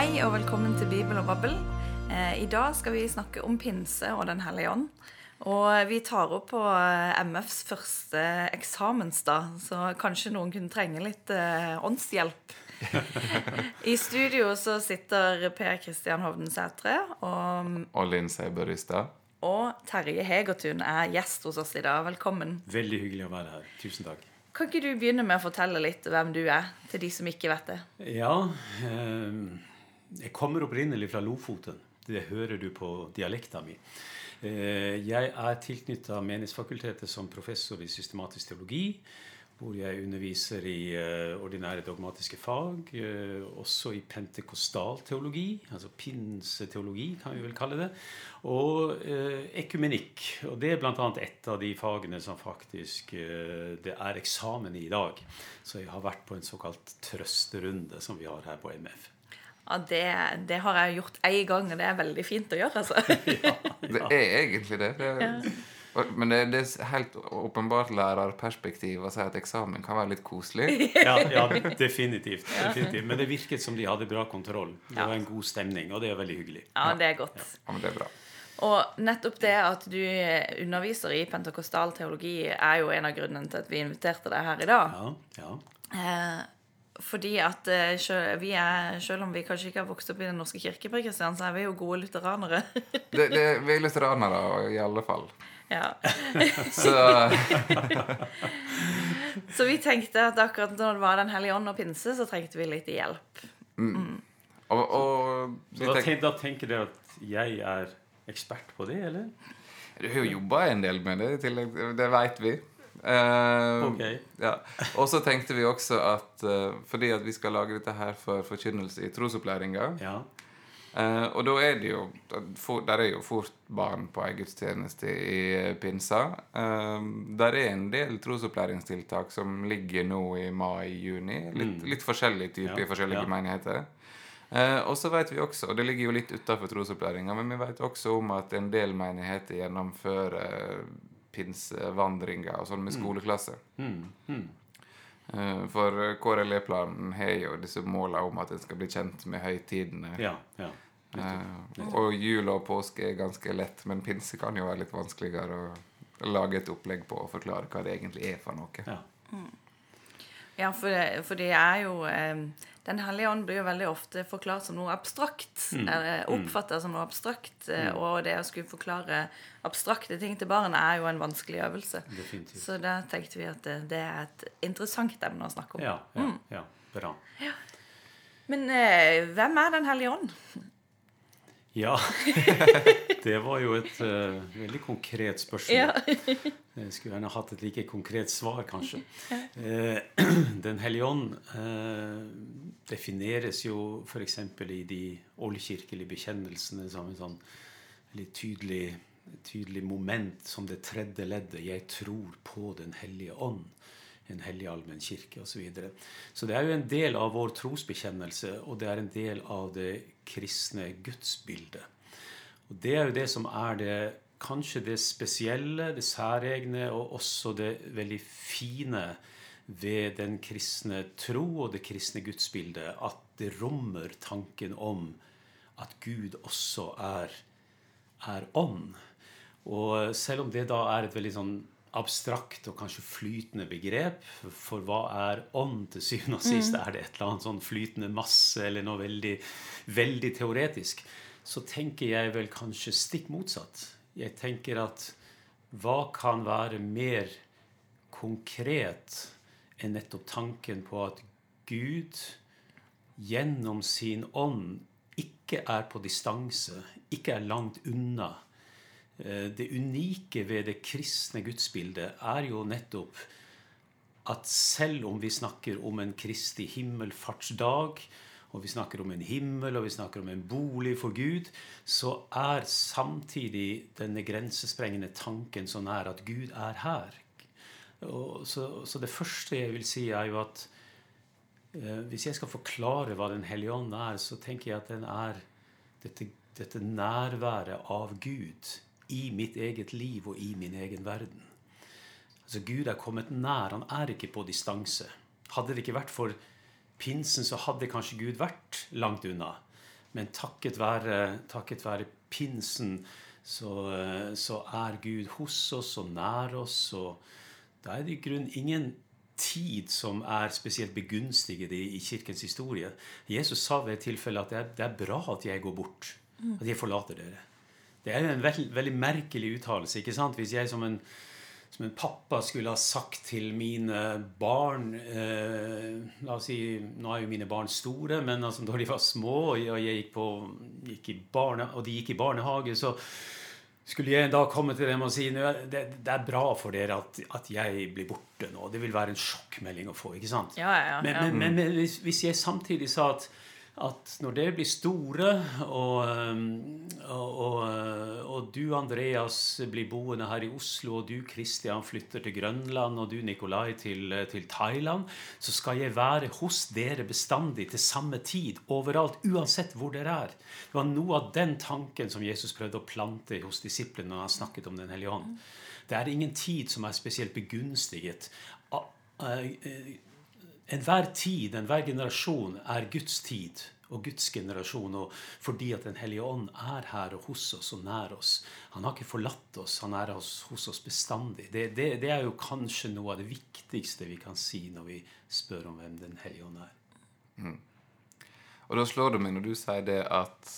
Hei og velkommen til Bibel og Babbel. Eh, I dag skal vi snakke om pinse og Den hellige ånd. Og vi tar opp på eh, MFs første eksamensdag, så kanskje noen kunne trenge litt eh, åndshjelp. I studio så sitter Per Kristian Hovden Sætre, og, Og Linn Seiberystad. og Terje Hegertun er gjest hos oss i dag. Velkommen. Veldig hyggelig å være her. Tusen takk. Kan ikke du begynne med å fortelle litt hvem du er, til de som ikke vet det? Ja, eh, jeg kommer opprinnelig fra Lofoten. Det hører du på dialekta mi. Eh, jeg er tilknytta Menighetsfakultetet som professor i systematisk teologi, hvor jeg underviser i eh, ordinære dogmatiske fag, eh, også i pentekostal teologi, altså pinseteologi, kan vi vel kalle det, og ekumenikk. Og det er bl.a. et av de fagene som faktisk det er eksamen i i dag. Så jeg har vært på en såkalt trøsterunde som vi har her på MF. Ja, det, det har jeg gjort én gang, og det er veldig fint å gjøre, altså. Ja, Det er egentlig det. det er, og- Men det, det er helt åpenbart lærerperspektiv å si at eksamen kan være litt koselig. Ja, ja definitivt, definitivt. Men det virket som de hadde bra kontroll. Det var en god stemning, og det er veldig hyggelig. Ja, det er godt. Ja, men det er bra. Og nettopp det at du underviser i pentakostal teologi, er jo en av grunnene til at vi inviterte deg her i dag. Ja, ja. Eh, fordi at eh, vi er, selv om vi kanskje ikke har vokst opp i Den norske kirke, på Kristian, så er vi jo gode lutheranere. Det, det, vi er lutheranere i alle fall. ja. Så Så vi tenkte at akkurat når det var Den hellige ånd og pinse, så trengte vi litt hjelp. Og, og Så vi da, tenk, da tenker dere at jeg er ekspert på det, eller? Du har jo jobba en del med det i tillegg. Det veit vi. Eh, Ok. ja. Og så tenkte vi også at uh, fordi at vi skal lage dette her for forkynnelse i trosopplæringa Ja. uh, og da er det jo for, Der er jo fort barn på ei gudstjeneste i eh, pinsa. Eh, der er en del trosopplæringstiltak som ligger nå i mai-juni. Litt, litt forskjellig type Ja, i forskjellige ja. menigheter. Eh, og så vet vi også, og det ligger jo litt utafor trosopplæringa, men vi vet også om at en del menigheter gjennomfører pinsevandringer og sånn med skoleklasse. Mm, mm. Eh, for KRLE-planen har jo disse måla om at en skal bli kjent med høytidene. ja, ja. Uh, og jul og påske er ganske lett, men pinse kan jo være litt vanskeligere å lage et opplegg på og forklare hva det egentlig er for noe. ja. Ja, for, for det er jo eh, Den hellige ånd blir jo veldig ofte forklart som noe abstrakt. Mm. Eller oppfattet som noe abstrakt. Mm. Og det å skulle forklare abstrakte ting til barn er jo en vanskelig øvelse. Definitivt. Så da tenkte vi at det, det er et interessant emne å snakke om. Ja, ja, ja. Bra. Men eh, hvem er Den hellige ånd? Ja. Det var jo et uh, veldig konkret spørsmål. Jeg skulle gjerne hatt et like konkret svar, kanskje. Uh, Den hellige ånd uh, defineres jo f.eks. i de oldkirkelige bekjennelsene som en sånn litt tydelig, tydelig moment som det tredje leddet. 'Jeg tror på Den hellige ånd'. En hellig allmenn kirke osv. Så, videre. så det er jo en del av vår trosbekjennelse, og det er en del av det kristne gudsbildet. Og det er jo det som er det kanskje det spesielle, det særegne, og også det veldig fine ved den kristne tro og det kristne gudsbildet. At det rommer tanken om at Gud også er, er ånd. Og selv om det da er et veldig sånn abstrakt og kanskje flytende begrep, for hva er ånd til syvende og sist? Er det et eller annet sånn flytende masse eller noe veldig, veldig teoretisk? Så tenker jeg vel kanskje stikk motsatt. Jeg tenker at hva kan være mer konkret enn nettopp tanken på at Gud gjennom sin ånd ikke er på distanse, ikke er langt unna. Eh, Det unike ved det kristne gudsbildet er jo nettopp at selv om vi snakker om en Kristi himmelfartsdag, og vi snakker om en himmel, og vi snakker om en bolig for Gud, så er samtidig denne grensesprengende tanken så nær at Gud er her. Så, så det første jeg vil si, er jo at eh, hvis jeg skal forklare hva Den hellige ånd er, så tenker jeg at den er dette, dette nærværet av Gud i mitt eget liv og i min egen verden. Altså Gud er kommet nær. Han er ikke på distanse. Hadde det ikke vært for pinsen, så hadde kanskje Gud vært langt unna. Men takket være, takket være pinsen så, så, er Gud hos oss og nær oss. og Da er det i grunnen ingen tid som er spesielt begunstiget i, i kirkens historie. Jesus sa ved et tilfelle at det er, det er bra at jeg går bort. At jeg forlater dere. Det er jo en veld, veldig merkelig uttalelse. ikke sant? Hvis jeg som en som en pappa skulle ha sagt til mine barn eh, La oss si, Nå er jo mine barn store, men altså, da de var små og jeg gikk på, gikk barne, og de gikk i barnehage, så skulle jeg da komme til dem og si det, det er bra for dere at, at, jeg blir borte nå. Det vil være en sjokkmelding å få. ikke sant? Ja, ja, ja. Men, men, men, men hvis, hvis jeg samtidig sa at at når dere blir store, og, og, og, og, du, Andreas, blir boende her i Oslo, og du, Kristian, flytter til Grønland, og du, Nikolai, til, til, Thailand, så skal jeg være hos dere bestandig til samme tid, overalt, uansett hvor dere er. Det var noe av den tanken som Jesus prøvde å plante hos disiplene når han snakket om Den hellige ånd. Det er ingen tid som er spesielt begunstiget. Enhver tid, enhver generasjon er Guds tid og Guds generasjon. Og fordi at Den hellige ånd er her og hos oss og nær oss. Han har ikke forlatt oss, han er hos, hos oss bestandig. Det, det, det, er jo kanskje noe av det viktigste vi kan si når vi spør om hvem Den hellige ånd er. Mm. Og da slår det meg når du sier det at,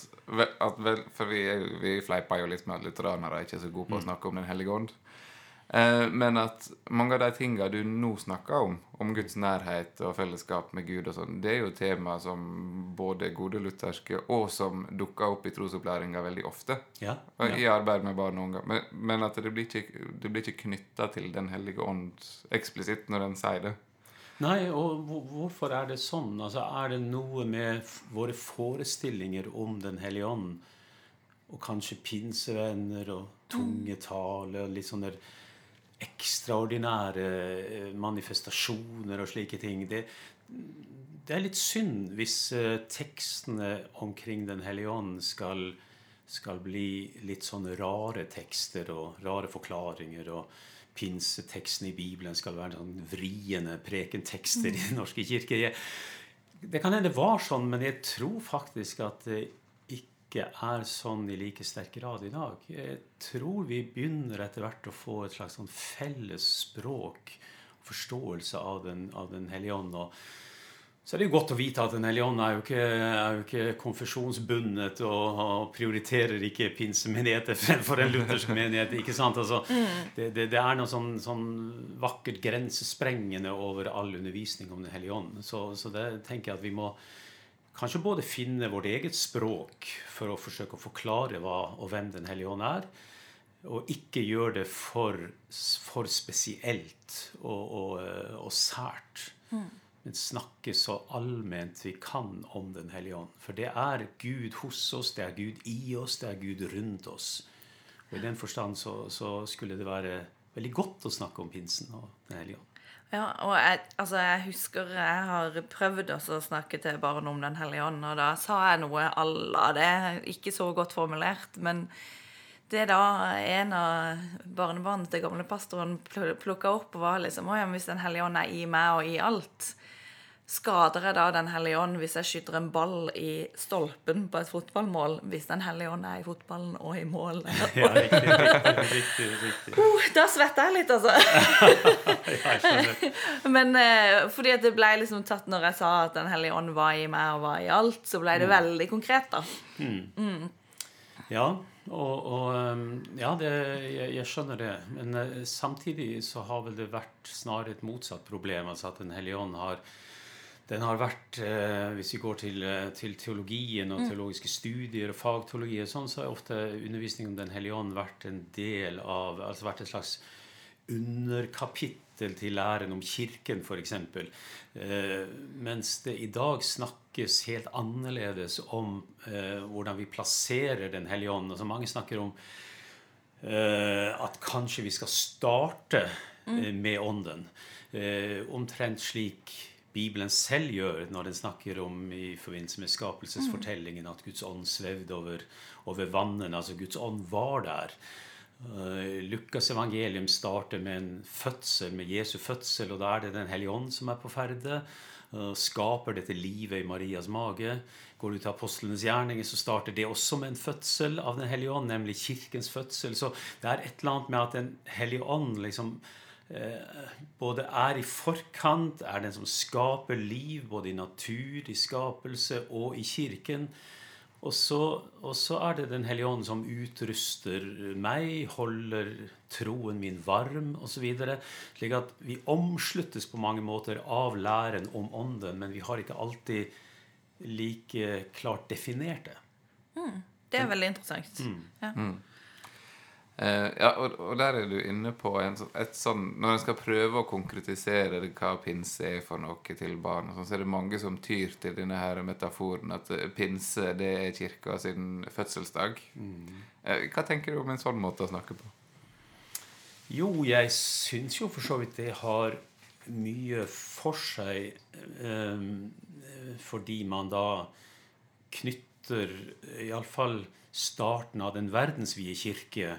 at vel, For vi, vi fleiper jo litt med at lutheranere er ikke så gode på å mm. snakke om Den hellige ånd. Eh, men at mange av de tingene du nå snakker om, om Guds nærhet og fellesskap med Gud, og sånn, det er jo tema som både gode lutherske og som dukker opp i trosopplæringa veldig ofte. Ja, ja. I arbeid med barn og unge. Men, men, at det blir ikke, det blir ikke knytta til Den hellige ånd eksplisitt når den sier det. Nei, og hvorfor er det sånn? Altså, Er det noe med våre forestillinger om Den hellige ånd, og kanskje pinsevenner og tungetale og litt sånn der ekstraordinære eh, manifestasjoner og slike ting. Det, det er litt synd hvis uh, tekstene omkring Den hellige ånd skal, skal, bli litt sånne rare tekster og rare forklaringer. og Pinseteksten i Bibelen skal være sånn vriende prekentekster i Den norske kirke. Det kan hende det var sånn, men jeg tror faktisk at det ikke er sånn i like sterk grad i dag. Jeg tror vi begynner etter hvert å få et slags sånn felles språk, forståelse av Den, av den hellige ånd. så er det jo godt å vite at Den hellige ånd er jo ikke, er jo ikke konfesjonsbundet og, og, prioriterer ikke pinsemenigheter fremfor en luthersk menighet. ikke sant? Altså, mm. det, det, det, er noe sånn, sånn, vakkert grensesprengende over all undervisning om Den hellige ånd. Så, så det tenker jeg at vi må kanskje både finne vårt eget språk for å forsøke å forklare hva og hvem Den hellige ånd er, og ikke gjøre det for, for spesielt og, og, og sært. Mm. Men snakke så allment vi kan om Den hellige ånd. For det er Gud hos oss, det er Gud i oss, det er Gud rundt oss. Og I den forstand så, så skulle det være veldig godt å snakke om pinsen og Den hellige ånd. Ja, og jeg, altså jeg husker jeg har prøvd å snakke til barn om Den hellige ånd, og da sa jeg noe à la det. Ikke så godt formulert, men det da en av barnebarna til gamle pastoren plukka opp, var liksom Å ja, hvis Den hellige ånd er i meg og i alt, Skader jeg da Den hellige ånd hvis jeg skyter en ball i stolpen på et fotballmål, hvis Den hellige ånd er i fotballen og i mål? ja, riktig, riktig, riktig, riktig. Uh, da svetter jeg litt, altså. Men eh, fordi at det ble liksom tatt når jeg sa at Den hellige ånd var i meg og var i alt, så ble det mm. veldig konkret, da. Mm. Mm. Ja, og, og, um, ja, det, jeg, jeg, skjønner det. Men uh, samtidig så har vel det vært snarere et motsatt problem. Altså at Den hellige ånd har den har vært, eh, Hvis vi går til, eh, til, teologien og mm. teologiske studier og fagteologi, og sånn, så har ofte undervisningen om Den hellige ånd vært en del av altså vært et slags underkapittel til læren om Kirken, f.eks. Eh, mens det i dag snakkes helt annerledes om eh, hvordan vi plasserer Den hellige ånd. Altså, mange snakker om eh, at kanskje vi skal starte mm. eh, med Ånden. omtrent slik Bibelen selv gjør når den snakker om i forbindelse med skapelsesfortellingen at Guds ånd svevde over, over vannene. Altså Guds ånd var der. Uh, Lukas evangelium starter med en fødsel, med Jesu fødsel, og da er det Den hellige ånd som er på ferde. Uh, skaper dette livet i Marias mage. Går du til apostlenes gjerninger, så starter det også med en fødsel av Den hellige ånd, nemlig kirkens fødsel. Så det er et eller annet med at Den hellige ånd liksom både er i forkant, er den som skaper liv, både i natur, i skapelse og i kirken. Og så, og så, er det Den hellige ånd som utruster meg, holder troen min varm osv. Slik at vi omsluttes på mange måter av læren om Ånden, men vi har ikke alltid like klart definert det. Mm. Det er veldig interessant. Mm. Ja. Mm. Eh, ja, og, og, der er du inne på en, et sånn Når en skal prøve å konkretisere hva pinse er for noe til barn, sånn, så er det mange som tyr til denne her metaforen at eh, pinse det er kirka sin fødselsdag. Mm. Eh, hva tenker du om en sånn måte å snakke på? Jo, jeg syns jo for så vidt det har mye for seg, eh, fordi man da knytter iallfall starten av den verdensvide kirke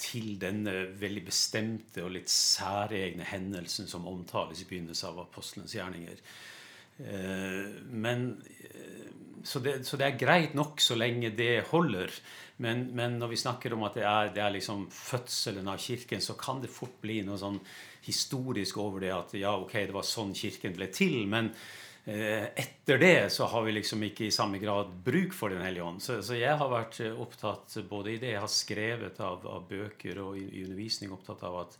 til denne veldig bestemte og litt særegne hendelsen som omtales i begynnelsen av apostelens gjerninger. Eh, men, eh, så, det, så det er greit nok så lenge det holder. Men, men når vi snakker om at det er, det er liksom fødselen av Kirken, så kan det fort bli noe sånn historisk over det at ja, ok, det var sånn Kirken ble til. men Eh, etter det så har vi liksom ikke i samme grad bruk for Den hellige ånd. Så, så, jeg har vært eh, opptatt, både i det jeg har skrevet av, av bøker og i, i, undervisning, opptatt av at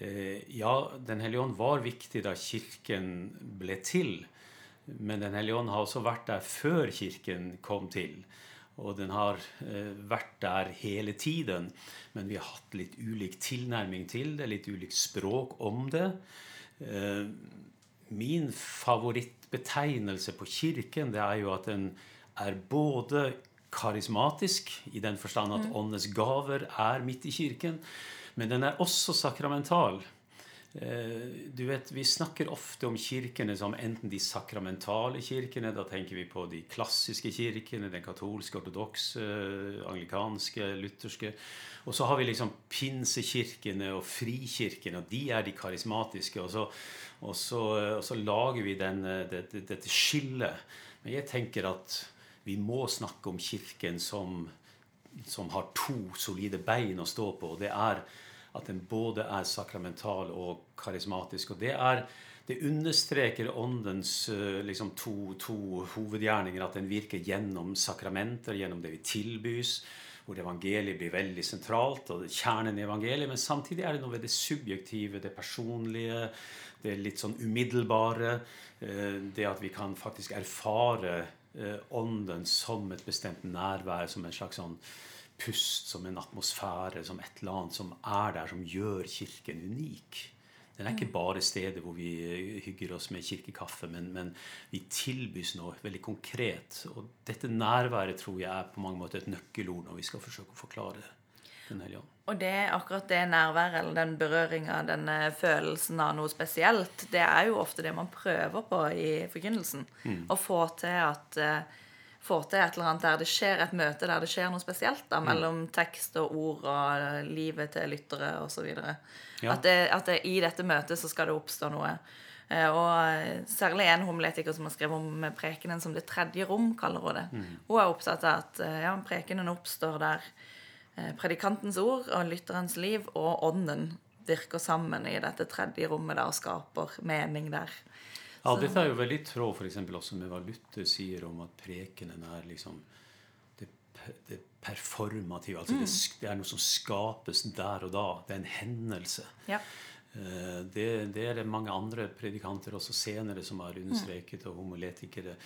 eh, ja, Den hellige ånd var viktig da Kirken ble til. Men Den hellige ånd har også vært der før Kirken kom til. Og den har eh, vært der hele tiden. Men vi har hatt litt ulik tilnærming til det, litt ulikt språk om det. Eh, min favoritt betegnelse på Kirken, det er jo at den er både karismatisk, i den forstand at mm. åndens gaver er midt i kirken, men den er også sakramental. Eh, du vet, Vi snakker ofte om kirkene som enten de sakramentale kirkene. Da tenker vi på de klassiske kirkene, den katolske, ortodokse, anglikanske, lutherske. Og så har vi liksom pinsekirkene og frikirkene, og de er de karismatiske. Og så, og så, og så lager vi den, dette, dette skillet. Men jeg tenker at vi må snakke om Kirken som, som har to solide bein å stå på. og det er at den både er sakramental og karismatisk. Og det, er, det understreker åndens liksom, to, to, hovedgjerninger. At den virker gjennom sakramenter, gjennom det vi tilbys. Hvor evangeliet blir veldig sentralt, og er kjernen i evangeliet. Men samtidig er det noe ved det subjektive, det personlige, det litt sånn umiddelbare. Det at vi kan faktisk erfare ånden som et bestemt nærvær, som en slags sånn pust, som en atmosfære, som et eller annet som er der, som gjør Kirken unik. Den er ikke bare stedet hvor vi eh, hygger oss med kirkekaffe, men, men vi tilbys noe veldig konkret. Og dette nærværet tror jeg er på mange måter et nøkkelord når vi skal forsøke å forklare Den hellige ånd. Og det akkurat det nærværet eller den berøringa, den følelsen av noe spesielt, det er jo ofte det man prøver på i forkynnelsen. Mm. Å få til at uh, få til et eller annet der det skjer et møte der det skjer noe spesielt da, mm. mellom tekst og ord og livet til lyttere osv. Ja. At, det, at det, i dette møtet så skal det oppstå noe. Eh, og særlig en homiletiker som har skrevet om prekenen som det tredje rom, kaller hun det. Mm. Hun er opptatt av at eh, ja, prekenen oppstår der eh, predikantens ord og lytterens liv og ånden virker sammen i dette tredje rommet der og skaper mening der. Ja, dette er jo veldig i tråd f.eks. også med hva Luther sier om at prekenen er liksom det, det performative. Altså mm. det, det, er noe som skapes der og da. Det er en hendelse. Ja. Eh, det, det, er det mange andre predikanter også senere som har understreket, og homoletikere.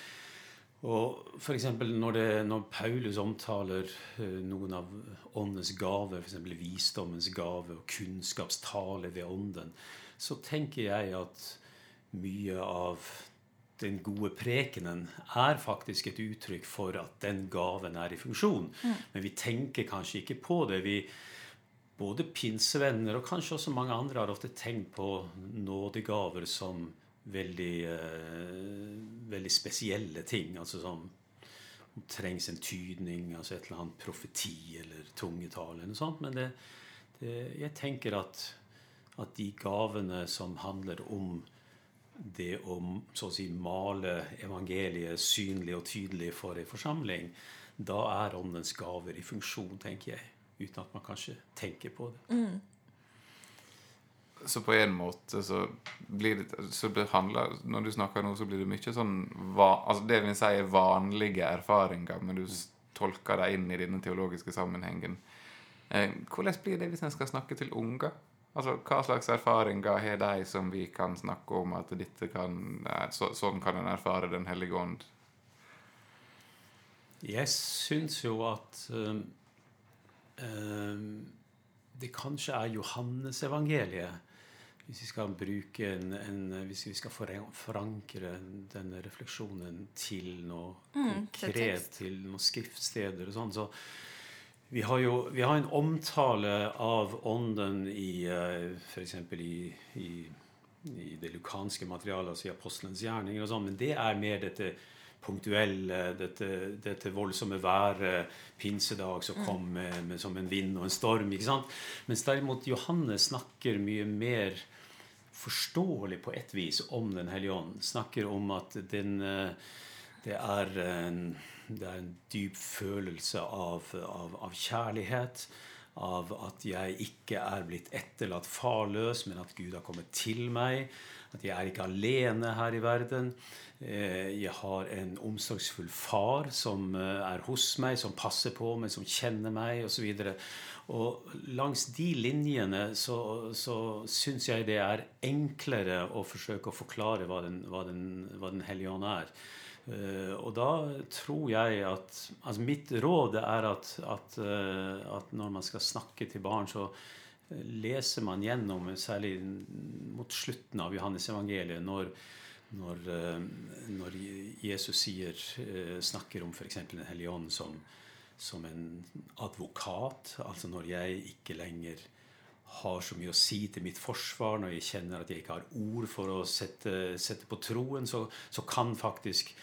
Og for når, når Paulus omtaler eh, noen av åndens gaver, f.eks. visdommens gave og kunnskapstale ved ånden, så tenker jeg at mye av den gode prekenen er faktisk et uttrykk for at den gaven er i funksjon. Mm. Men vi tenker kanskje ikke på det. Vi, både pinsevenner og kanskje også mange andre har ofte tenkt på nådegaver som veldig, uh, veldig spesielle ting. Altså som trengs en tydning, altså et eller annet profeti eller tungetale eller noe sånt. Men det, det, jeg tenker at, at de gavene som handler om det å så å si male evangeliet synlig og tydelig for en forsamling, da er åndens gaver i funksjon, tenker jeg. Uten at man kanskje tenker på det. Mm. Så på en måte så blir det, så det handler, Når du snakker nå, så blir det mye sånn va, altså Det vil si er vanlige erfaringer, men du tolker dem inn i denne teologiske sammenhengen. Eh, hvordan blir det hvis en skal snakke til unger? Altså, Hva slags erfaringer har de som vi kan snakke om at dette kan, så, sånn kan en erfare Den hellige ånd? Jeg syns jo at øh, det kanskje er Johannesevangeliet hvis vi skal bruke en, en, hvis vi skal forankre denne refleksjonen til noe mm, konkret, til noen skriftsteder og sånn, så vi har jo vi har en omtale av ånden i eh, f.eks. I, i, i, det lukanske materialet, altså i apostelens gjerninger og sånn, men det er mer dette punktuelle, dette, dette voldsomme været, pinsedag som mm. kom med, med, som en vind og en storm. ikke sant? Mens derimot Johannes snakker mye mer forståelig på et vis om Den hellige ånd. Snakker om at den, eh, det, er en, det er en dyp følelse av, av, av, kjærlighet. Av at jeg ikke er blitt etterlatt farløs, men at Gud har kommet til meg. At jeg er ikke alene her i verden. Eh, jeg har en omsorgsfull far som eh, er hos meg, som passer på meg, som kjenner meg osv. Og langs de linjene så, så syns jeg det er enklere å forsøke å forklare hva Den, hva den, hva den hellige ånd er. Uh, og da tror jeg at altså Mitt råd er at, at, uh, at, når man skal snakke til barn, så leser man gjennom, særlig mot slutten av Johannes evangeliet, når, når, når Jesus sier, snakker om f.eks. Den hellige ånd som, som en advokat. Altså når jeg ikke lenger har så mye å si til mitt forsvar, når jeg kjenner at jeg ikke har ord for å sette, sette på troen, så, så, kan faktisk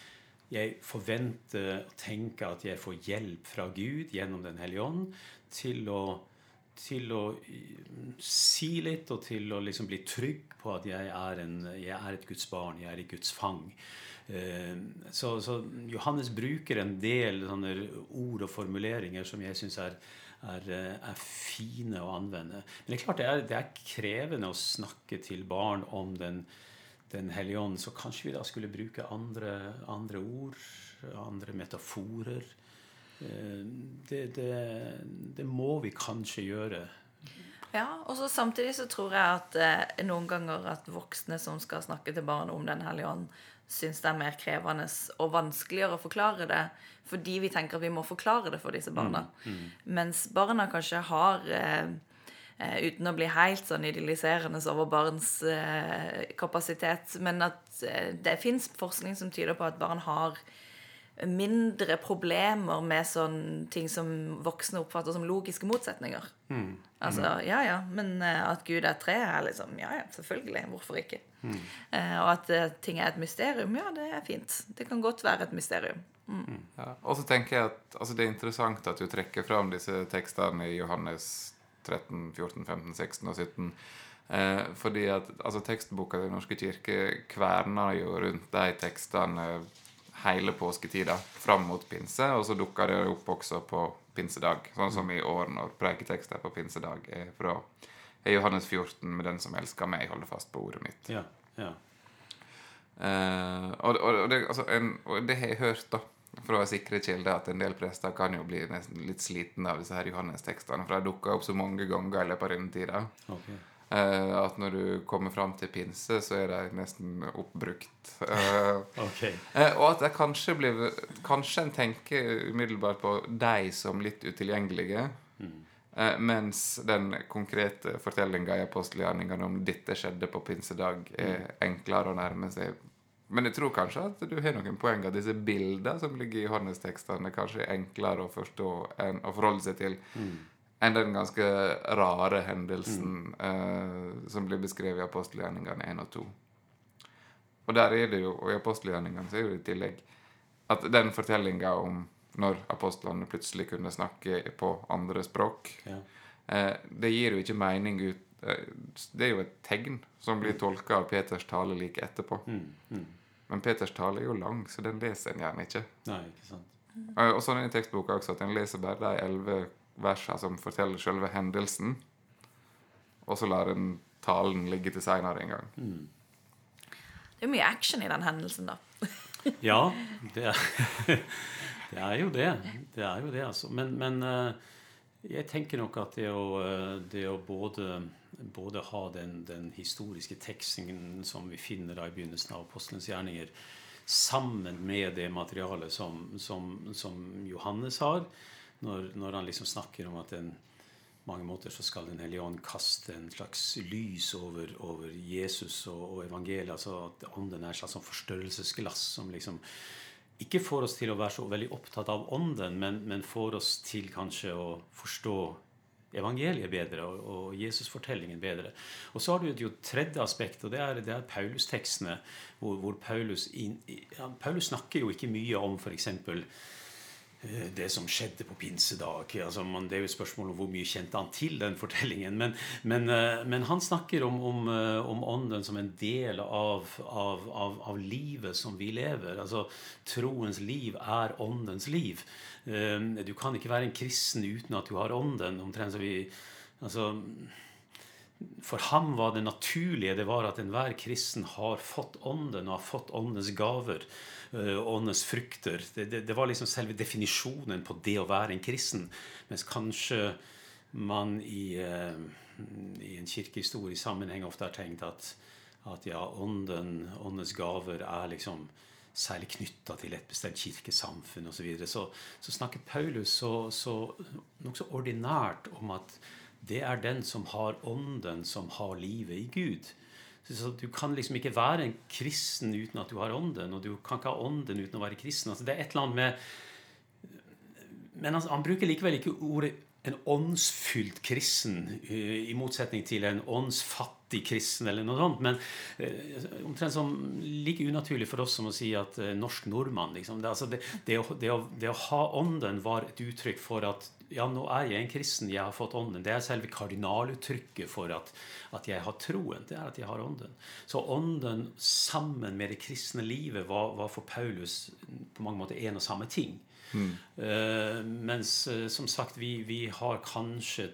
jeg forventer og tenke at jeg får hjelp fra Gud gjennom Den hellige ånd til å, til å si litt og til å liksom bli trygg på at jeg er, en, jeg er et Guds barn, jeg er i Guds fang. Eh, så, så, Johannes bruker en del ord og formuleringer som jeg syns er, er, eh, er, fine å anvende. Men det er klart det er, det er krevende å snakke til barn om Den, den hellige ånd, så kanskje vi da skulle bruke andre, andre ord, andre metaforer. Eh, det, det, det må vi kanskje gjøre. Ja, og så samtidig så tror jeg at eh, noen ganger at voksne som skal snakke til barn om Den hellige ånd, syns det er mer krevende og vanskeligere å forklare det fordi vi tenker at vi må forklare det for disse barna. Mm, mm. Mens barna kanskje har eh, eh uten å bli helt sånn idylliserende over barns eh, kapasitet, men at eh, det fins forskning som tyder på at barn har mindre problemer med sånne ting som voksne oppfatter som logiske motsetninger. Mm. Altså, ja ja, men eh, at Gud er tre, er liksom Ja ja, selvfølgelig. Hvorfor ikke? Mm. Eh, og at ting er et mysterium, ja, det er fint. Det kan godt være et mysterium. Mm. mm. Ja. Og så tenker jeg at altså, det er interessant at du trekker fram disse tekstene i Johannes 13, 14, 15, 16 og 17. Eh, fordi at altså, tekstboka til Den norske kirke kverner jo rundt de tekstene hele påsketida fram mot pinse, og så dukker det opp også på pinsedag. Sånn som i år når preiketekster på pinsedag er fra er Johannes 14 med 'Den som elsker meg, holder fast på ordet mitt'. Ja, ja. Eh, og, og, det, altså, en, og, det, har jeg hørt da fra sikre kilder, at en del prester kan jo bli nesten litt slitne av disse her Johannes-tekstene, for de dukker opp så mange ganger i løpet av denne tida. Okay. Uh, at når du kommer fram til pinse, så er de nesten oppbrukt. Uh, okay. uh, og at det kanskje blir Kanskje en tenker umiddelbart på de som litt utilgjengelige. Mm. mens den konkrete fortellinga i apostelgjerningene om 'dette skjedde på pinsedag', er mm. enklere å nærme seg. Men jeg tror kanskje at du har noen poeng at disse bildene som ligger i Johannes-tekstene, kanskje er enklere å forstå enn å forholde seg til. Mm enn den ganske rare hendelsen mm. eh, som blir beskrevet i apostelgjerningene 1 og 2. Og der er det jo, og i apostelgjerningene så er det i tillegg at den fortellinga om når apostlene plutselig kunne snakke på andre språk. Ja. Eh, det gir jo ikke mening ut Det er jo et tegn som blir tolka av Peters tale like etterpå. Mm, mm. Men Peters tale er jo lang, så den leser en gjerne ikke. Nei, ikke sant. Eh, Og sånn er det i tekstboka også, at en leser bare de elleve versene som forteller selve hendelsen. Og så lar en talen ligge til seinere en gang. Det er jo mye action i den hendelsen, da. Ja, det er, det er jo det. Det er jo det, altså. Men, men eh, jeg tenker nok at det å, eh, det å både, både ha den, den historiske teksten som vi finner da i begynnelsen av apostelens gjerninger, sammen med det materialet som, som, som Johannes har, når, når han liksom snakker om at den mange måter så skal Den hellige ånd kaste en slags lys over, over Jesus og, og evangeliet. altså at Ånden er et slags sånn forstørrelsesglass som liksom ikke får oss til å være så veldig opptatt av ånden, men, men får oss til kanskje å forstå evangeliet bedre og, og Jesus-fortellingen bedre. Og så har du et tredje aspekt, og det er, er Paulus-tekstene. Hvor, hvor Paulus, ja, Paulus snakker jo ikke mye om f.eks det som skjedde på pinsedag. Altså, man, det er jo et spørsmål om hvor mye kjente han til den fortellingen. Men, men, eh, men han snakker om, om, eh, om ånden som en del av, av, av, av livet som vi lever. Altså, troens liv er åndens liv. Eh, Du kan ikke være en kristen uten at du har ånden. Omtrent som vi altså, for ham var det naturlige det var at enhver kristen har fått ånden og har fått åndens gaver. Øh, åndens frukter. Det, det, det var liksom selve definisjonen på det å være en kristen. Mens kanskje man i, eh, i en kirkehistorisk sammenheng ofte har tenkt at, at ja, ånden, åndens gaver er liksom særlig knytta til et bestemt kirkesamfunn osv. Så, så så snakker Paulus så, så nokså ordinært om at det er den som har ånden, som har livet i Gud. Så Du kan liksom ikke være en kristen uten at du har ånden, og du kan ikke ha ånden uten å være kristen. Altså det er et eller annet med Men han, han bruker likevel ikke ordet en åndsfylt kristen, eh, i motsetning til en åndsfattig kristen, eller noe sånt. Men eh, omtrent som like unaturlig for oss som å si at eh, norsk nordmann. Liksom. Det, altså det, det, å, å, det å ha ånden var et uttrykk for at ja, nå er jeg en kristen, jeg har fått ånden. Det er selve kardinaluttrykket for at, at jeg har troen. Det er at jeg har ånden. Så ånden sammen med det kristne livet var, var for Paulus på mange måter en og samme ting. Eh, mens eh, som sagt, vi, vi har kanskje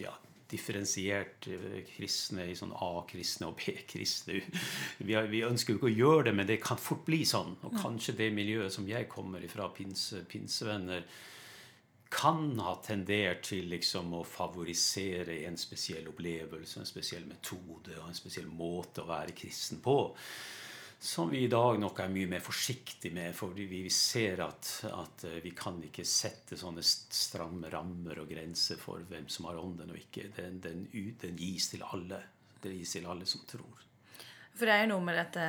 ja, differensiert eh, kristne i sånn A-kristne og B-kristne. Vi, vi ønsker jo ikke å gjøre det, men det kan fort bli sånn. Og kanskje det miljøet som jeg kommer ifra, pinse, pinsevenner, kan ha tendert til liksom å favorisere en spesiell opplevelse, en spesiell metode og en spesiell måte å være kristen på. Som vi i dag nok er mye mer forsiktig med, fordi vi ser at, at eh, vi kan ikke sette sånne stramme rammer og grenser for hvem som har ånden og ikke. Den, den, den gis til alle. Det gis til alle som tror. For det er jo noe med dette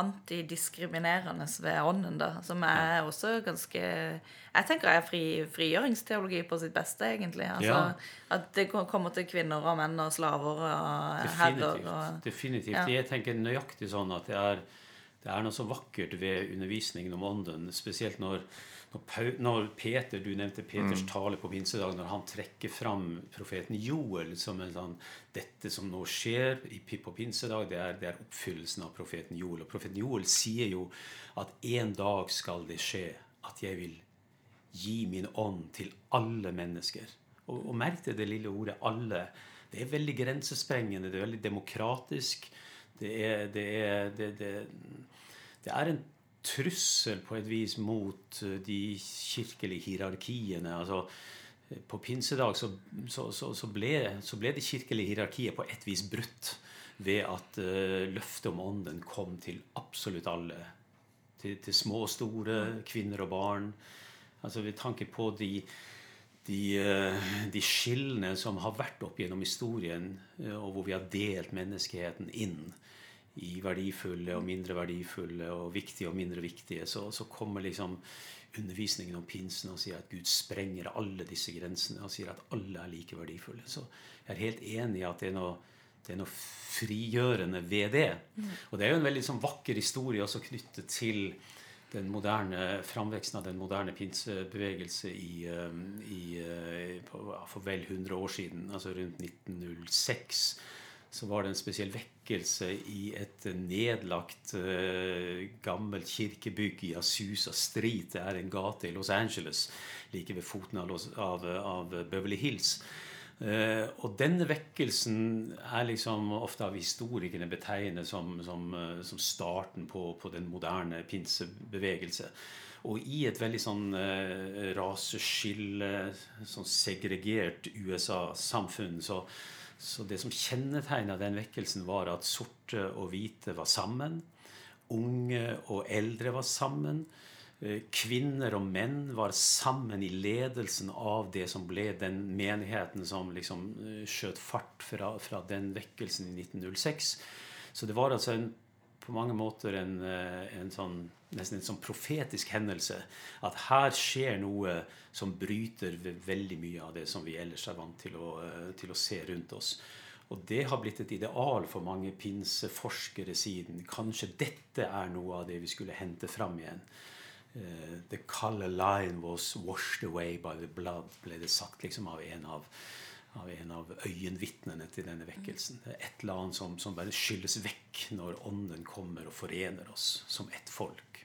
antidiskriminerende ved ånden, da, som er også ganske Jeg tenker er fri, frigjøringsteologi på sitt beste, egentlig. Altså, Ja. At det kommer til kvinner og menn og slaver og herrer Definitivt. og Definitivt. Ja. Jeg tenker nøyaktig sånn at det er, det er noe så vakkert ved undervisningen om ånden. Spesielt når, når, Peter, du nevnte Peters tale på pinsedag, når han trekker fram profeten Joel som en sånn Dette som nå skjer på pinsedag, det er, det er oppfyllelsen av profeten Joel. Og profeten Joel sier jo at en dag skal det skje at jeg vil gi min ånd til alle mennesker. Og, og merk deg det lille ordet 'alle'. Det er veldig grensesprengende, det er veldig demokratisk. Det er, det er, det, det, er en trussel på et vis mot eh, de kirkelige hierarkiene. altså eh, på pinsedag så, så, så, ble, så ble det kirkelige hierarkiet på et vis brutt ved at uh, løftet om ånden kom til absolutt alle. Til, til små og store, kvinner og barn. Altså Ved tanke på de, de, eh, de skillene som har vært opp gjennom historien, eh, og hvor vi har delt menneskeheten inn i verdifulle og mindre verdifulle og viktige og mindre viktige, så, så kommer liksom undervisningen om pinsen og sier at Gud sprenger alle disse grensene og sier at alle er like verdifulle. Så jeg er helt enig i at det er noe, det er noe frigjørende ved det. Og det er jo en veldig sånn vakker historie også knyttet til den moderne framveksten av den moderne pinsebevegelse i, i, for vel 100 år siden, altså rundt 1906 så var det en spesiell vekkelse i et nedlagt uh, gammelt kirkebygg i Asusa Street. Det er en gate i Los Angeles like ved foten av, av, av Beverly Hills. Uh, og denne vekkelsen er liksom ofte av historikerne betegnet som, som, uh, som starten på, på, den moderne pinsebevegelse. Og i et veldig sånn uh, raseskille, sånn segregert USA-samfunn, så, så det som kjennetegna den vekkelsen, var at sorte og hvite var sammen. Unge og eldre var sammen. Eh, kvinner og menn var sammen i ledelsen av det som ble den menigheten som liksom eh, skjøt fart fra, fra den vekkelsen i 1906. Så det var altså en, på mange måter en, eh, en sånn, nesten en sånn profetisk hendelse. At her skjer noe som bryter veldig mye av det som vi ellers er vant til å, til å se rundt oss. Og det har blitt et ideal for mange pinseforskere siden. Kanskje dette er noe av det vi skulle hente fram igjen. Uh, the color line was washed away by the blood, ble det sagt liksom av en av, av, en av øyenvitnene til denne vekkelsen. Det er et eller annet som, som bare skylles vekk når Ånden kommer og forener oss som ett folk.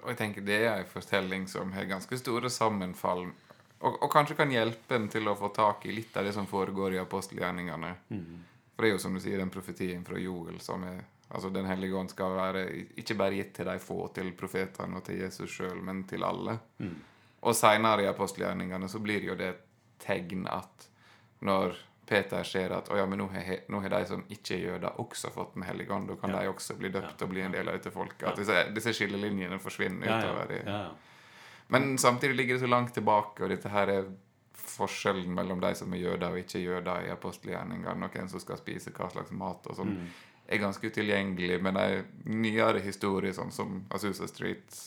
Og jeg tenker Det er en fortelling som har ganske store sammenfall, og, og, kanskje kan hjelpe en til å få tak i litt av det som foregår i apostelgjerningene. Mm. For det er jo som du sier, den profetien fra Joel som er Altså Den hellige ånd skal være ikke bare gitt til de få, til profetene og til Jesus sjøl, men til alle. Mm. Og seinere i apostelgjerningene så blir jo det tegn at når Peter ser at oh ja, men nå har, nå har de som ikke er jøder, også fått Den hellige ånd. Da kan ja. de også bli døpt ja. og bli en del av dette folket. At disse, disse skillelinjene forsvinner utover. Ja, Men samtidig ligger det så langt tilbake, og dette her er forskjellen mellom de som er jøder og ikke jøder i apostelgjerningene, og hvem som skal spise hva slags mat og sånn. Mm er ganske utilgjengelig, men ei nyere historie sånn som Azusa Street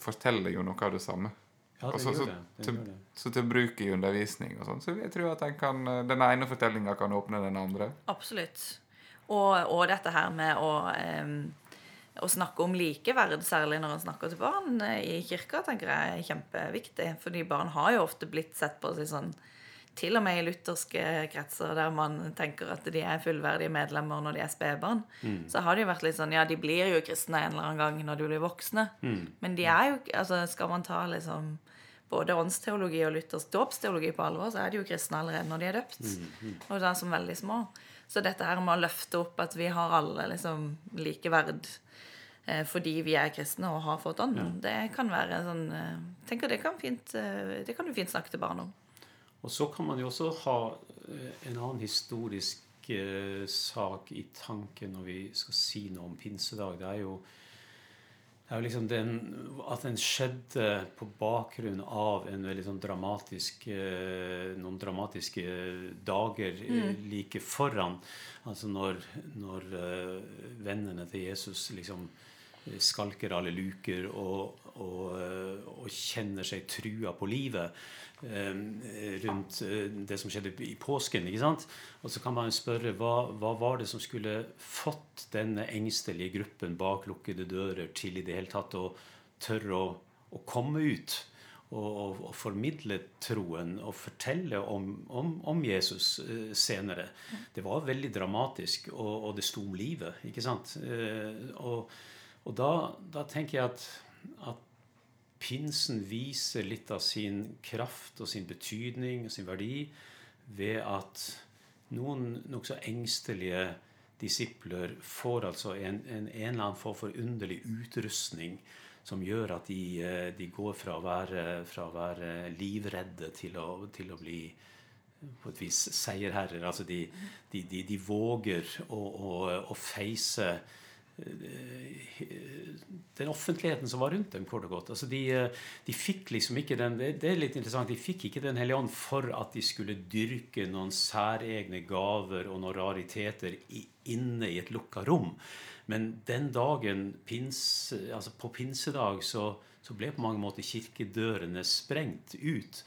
forteller jo noe av det samme. Ja, det Også, gjør det. det, til, det. Så til bruk i undervisning og sånn. Så jeg tror at den, kan, den ene fortellinga kan åpne den andre. Absolutt. Og, og dette her med å, um, å snakke om likeverd, særlig når en snakker til barn i kirka, tenker jeg er kjempeviktig. Fordi barn har jo ofte blitt sett på seg sånn til og med i lutherske kretser der man tenker at de er fullverdige medlemmer når de er spedbarn, mm. så har det jo vært litt sånn Ja, de blir jo kristne en eller annen gang når de blir voksne. Mm. Men de er jo altså Skal man ta liksom både åndsteologi og luthersk dåpsteologi på alvor, så er de jo kristne allerede når de er døpt. Mm. mm. Og da som veldig små. Så dette her med å løfte opp at vi har alle liksom likeverd eh, fordi vi er kristne og har fått ånden, ja. det kan være sånn eh, tenker det kan, fint, eh, det kan du fint snakke til barn om. Og så kan man jo også ha eh, en annen historisk eh, sak i tanken når vi skal si noe om pinsedag. Det er jo, det er jo liksom den, at den skjedde på bakgrunn av en veldig sånn dramatisk, eh, noen dramatiske dager mm. like foran. Altså når, når vennene til Jesus liksom skalker alle luker og, og, og kjenner seg trua på livet. Eh, rundt eh, det som skjedde i påsken. ikke sant? Og så kan man spørre hva, hva var det som skulle fått denne engstelige gruppen bak lukkede dører til i det hele tatt å tørre å, å komme ut og, og, formidle troen og fortelle om, om, om Jesus senere. Det var veldig dramatisk, og, og det sto om livet. ikke sant? og, og da, da, tenker jeg at, at pinsen viser litt av sin kraft og sin betydning og sin verdi ved at noen nokså engstelige disipler får altså en, en, en, eller annen form for underlig utrustning som gjør at de, eh, de går fra å, være, fra å være, livredde til å, til å, bli på et vis seierherrer. Altså de, de, de våger å, å, å face den offentligheten som var rundt dem. kort og godt. Altså de, de, fikk liksom ikke den det, er litt interessant, de fikk ikke Den hellige ånd for at de skulle dyrke noen særegne gaver og noen rariteter inne i et lukka rom. Men den dagen, pins, altså på pinsedag, så, så, ble på mange måter kirkedørene sprengt ut.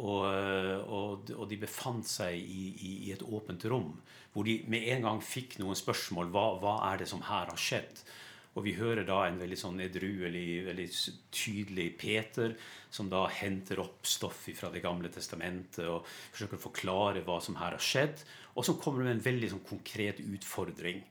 Og, og, og de befant seg i, i, i et åpent rom hvor de med en gang fikk noen spørsmål. Hva, hva er det som her har skjedd? Og vi hører da en veldig sånn edruelig, veldig tydelig Peter, som da henter opp stoff fra Det gamle testamentet og forsøker å forklare hva som her har skjedd, og som kommer med en veldig sånn konkret utfordring.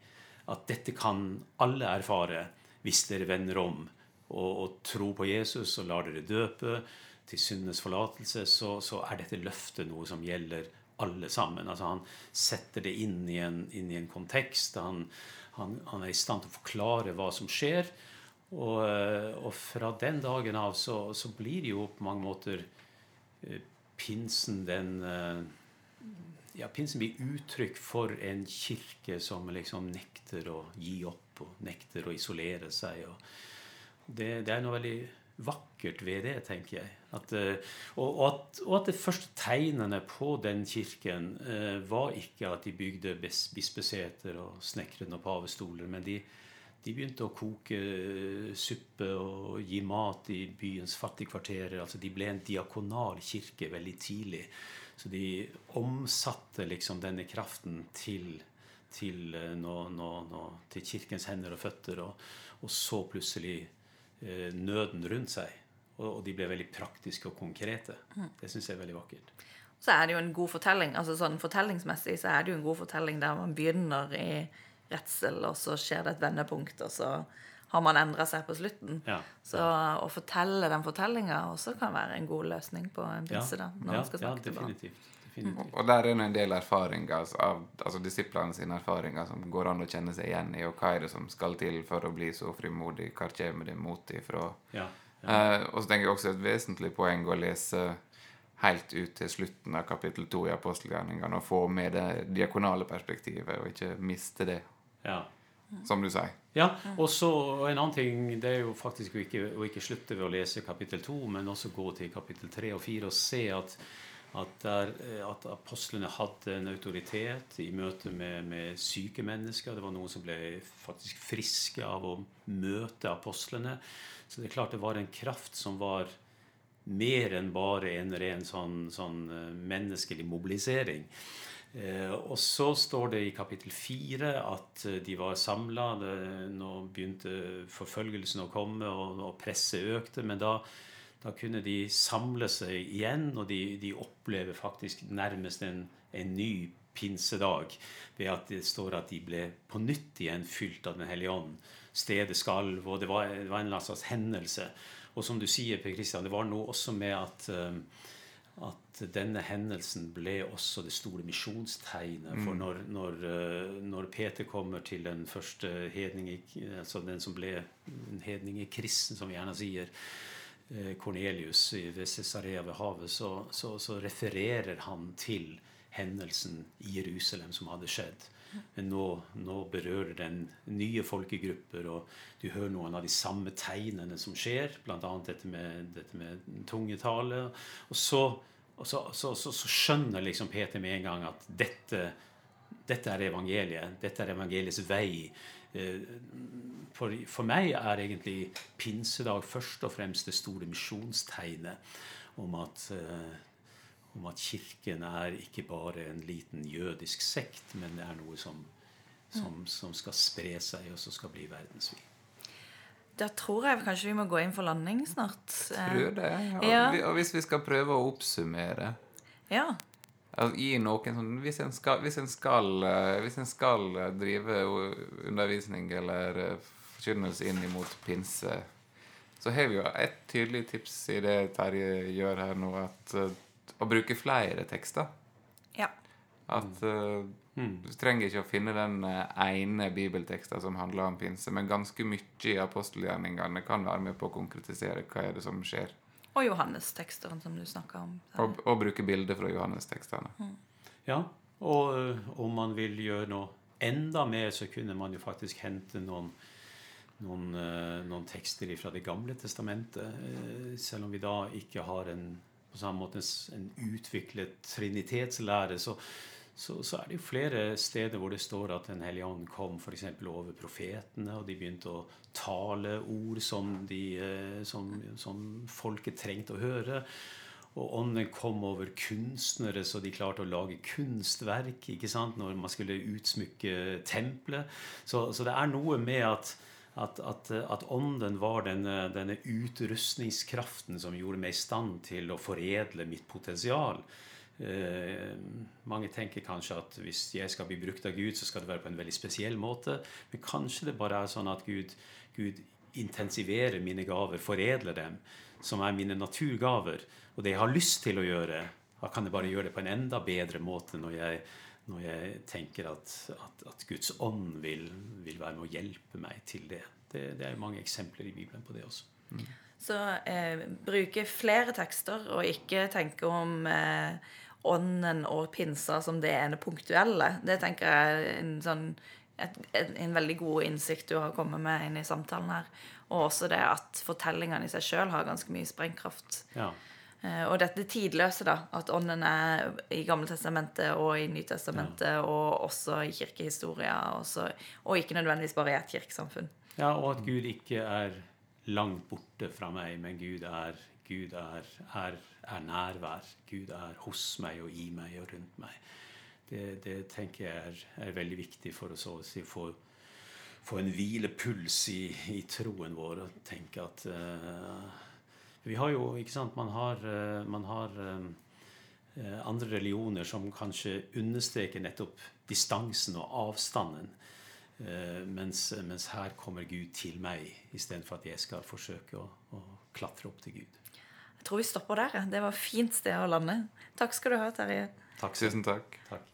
At dette kan alle erfare hvis dere vender om og, og tror på Jesus og lar dere døpe til syndenes forlatelse, så, så, er dette løftet noe som gjelder alle sammen. Altså Han setter det inn i en, inn i en kontekst. Han, han, han, er i stand til å forklare hva som skjer. Og, eh, og fra den dagen av så, så, blir jo på mange måter eh, pinsen den eh, ja, Pinsen blir uttrykk for en kirke som liksom nekter å gi opp og nekter å isolere seg. og det, det er noe veldig vakkert ved det, tenker jeg. At, eh, og, at, og, at, det første tegnene på den kirken eh, var ikke at de bygde bispeseter og snekret noen pavestoler, men de, de, begynte å koke eh, suppe og gi mat i byens fattigkvarterer. Altså de ble en diakonal kirke veldig tidlig. Så de omsatte liksom denne kraften til, til, nå, nå, nå, til kirkens hender og føtter, og, og så plutselig nøden rundt seg. Og, de ble veldig praktiske og konkrete. Mm. Det syns jeg er veldig vakkert. Så er det jo en god fortelling. altså sånn Fortellingsmessig så er det jo en god fortelling der man begynner i redsel, og så skjer det et vendepunkt, og så har man endra seg på slutten. Ja. Så å fortelle den fortellinga også kan være en god løsning på en pinse. Ja, ja, ja definitivt. Definitivt. Og der er det en del erfaringer av altså disiplene sine erfaringer som går an å kjenne seg igjen i. Og hva er det som skal til for å bli så frimodig? Hva kommer det mot ifra? Ja, ja. Eh, og så tenker jeg også et vesentlig poeng å lese helt ut til slutten av kapittel to i apostelgjerningene og få med det diakonale perspektivet, og ikke miste det. Ja. Som du sier. Ja, og så En annen ting det er jo faktisk å ikke, å ikke slutte ved å lese kapittel to, men også gå til kapittel tre og fire og se at at, der, eh, at, apostlene hadde en autoritet i møte med, med, syke mennesker. Det var noen som ble faktisk friske av å møte apostlene. Så det er klart det var en kraft som var mer enn bare en ren sånn, sånn eh, menneskelig mobilisering. Eh, og så står det i kapittel fire at eh, de var samla. Nå begynte forfølgelsen å komme, og, og presset økte. men da da kunne de samle seg igjen, og de, de opplever faktisk nærmest en, en, ny pinsedag ved at det står at de ble på nytt igjen fylt av Den hellige ånd. Stedet skalv, og det var, det var en slags hendelse. Og som du sier, Per Kristian, det var noe også med at, um, at denne hendelsen ble også det store misjonstegnet. For mm. når, når, uh, når, Peter kommer til den første hedning, altså den som ble en hedning i kristen, som vi gjerne sier, Kornelius eh, ved Cesarea ved havet, så, så, så, refererer han til hendelsen i Jerusalem som hadde skjedd. Men nå, nå, berører den nye folkegrupper, og du hører noen av de samme tegnene som skjer, bl.a. dette med, dette med tungetale. Og så, og så, så, skjønner liksom Peter med en gang at dette, dette er evangeliet. Dette er evangeliets vei. Eh, for, for, meg er egentlig pinsedag først og fremst det store misjonstegnet om at, uh, om at Kirken er ikke bare en liten jødisk sekt, men det er noe som, som, som skal spre seg, og som skal bli verdensvid. Da tror jeg kanskje vi må gå inn for landing snart. Tror det. Ja. Og hvis vi skal prøve å oppsummere ja. Altså, gi noen sånn hvis en, skal, hvis, en skal, eh, hvis en skal eh, drive undervisning eller eh, forkynnelse inn imot pinse, så har vi jo et tydelig tips i det Terje gjør her nå, at å bruke flere tekster. Ja. At uh, mm. Du trenger ikke å finne den ene bibelteksten som handler om pinse, men ganske mye i apostelgjerningene kan være med på å konkretisere hva er det som skjer. Og Johannes-teksteren som du snakka om. Og, og, bruke bilder fra Johannes-tekstene. Mm. Ja, og uh, om man vil gjøre noe enda mer, så kunne man jo faktisk hente noen, noen, uh, noen tekster fra Det gamle testamentet. Uh, selv om vi da ikke har en, på samme måte en utviklet trinitetslære, så, så, så, er det jo flere steder hvor det står at Den hellige ånd kom f.eks. over profetene, og de begynte å tale ord som, de, eh, som, som folket trengte å høre. Og ånden kom over kunstnere, så de klarte å lage kunstverk ikke sant, når man skulle utsmykke tempelet. Så, så det er noe med at, At, at, at ånden var denne, denne utrustningskraften som gjorde meg i stand til å foredle mitt potensial. Eh, mange tenker kanskje at hvis jeg skal bli brukt av Gud, så skal det være på en veldig spesiell måte. Men kanskje det bare er sånn at Gud, Gud intensiverer mine gaver, foredler dem, som er mine naturgaver. Og det jeg har lyst til å gjøre, da kan jeg bare gjøre det på en enda bedre måte når jeg, når jeg tenker at, at, at, Guds ånd vil, vil, være med å hjelpe meg til det. Det, det er mange eksempler i Bibelen på det også. Mm. Så eh, bruke flere tekster, og ikke tenke om eh, ånden og pinsa som det ene punktuelle. Det tenker jeg er en, sånn, et, en, en veldig god innsikt du har kommet med inn i samtalen her. Og også det at fortellingene i seg sjøl har ganske mye sprengkraft. Ja. Eh, og dette tidløse, da. At ånden er i Gammeltestamentet og i Nytestamentet ja. og også i kirkehistoria. Også, og ikke nødvendigvis bare i et kirkesamfunn. Ja, og at Gud ikke er langt borte fra meg, men Gud er Gud er, er, er, nærvær. Gud er hos meg og i meg og rundt meg. Det, det tenker jeg er, er, veldig viktig for oss å si, få, få, en hvilepuls i, i, troen vår og tenke at uh, Vi har jo ikke sant, Man har, uh, man har uh, andre religioner som kanskje understreker nettopp distansen og avstanden. Mens, mens, her kommer Gud til meg, istedenfor at jeg skal forsøke å, å klatre opp til Gud. Jeg tror vi stopper der. Det var fint sted å lande. Takk skal du ha, Terje. Takk, Tusen takk. takk.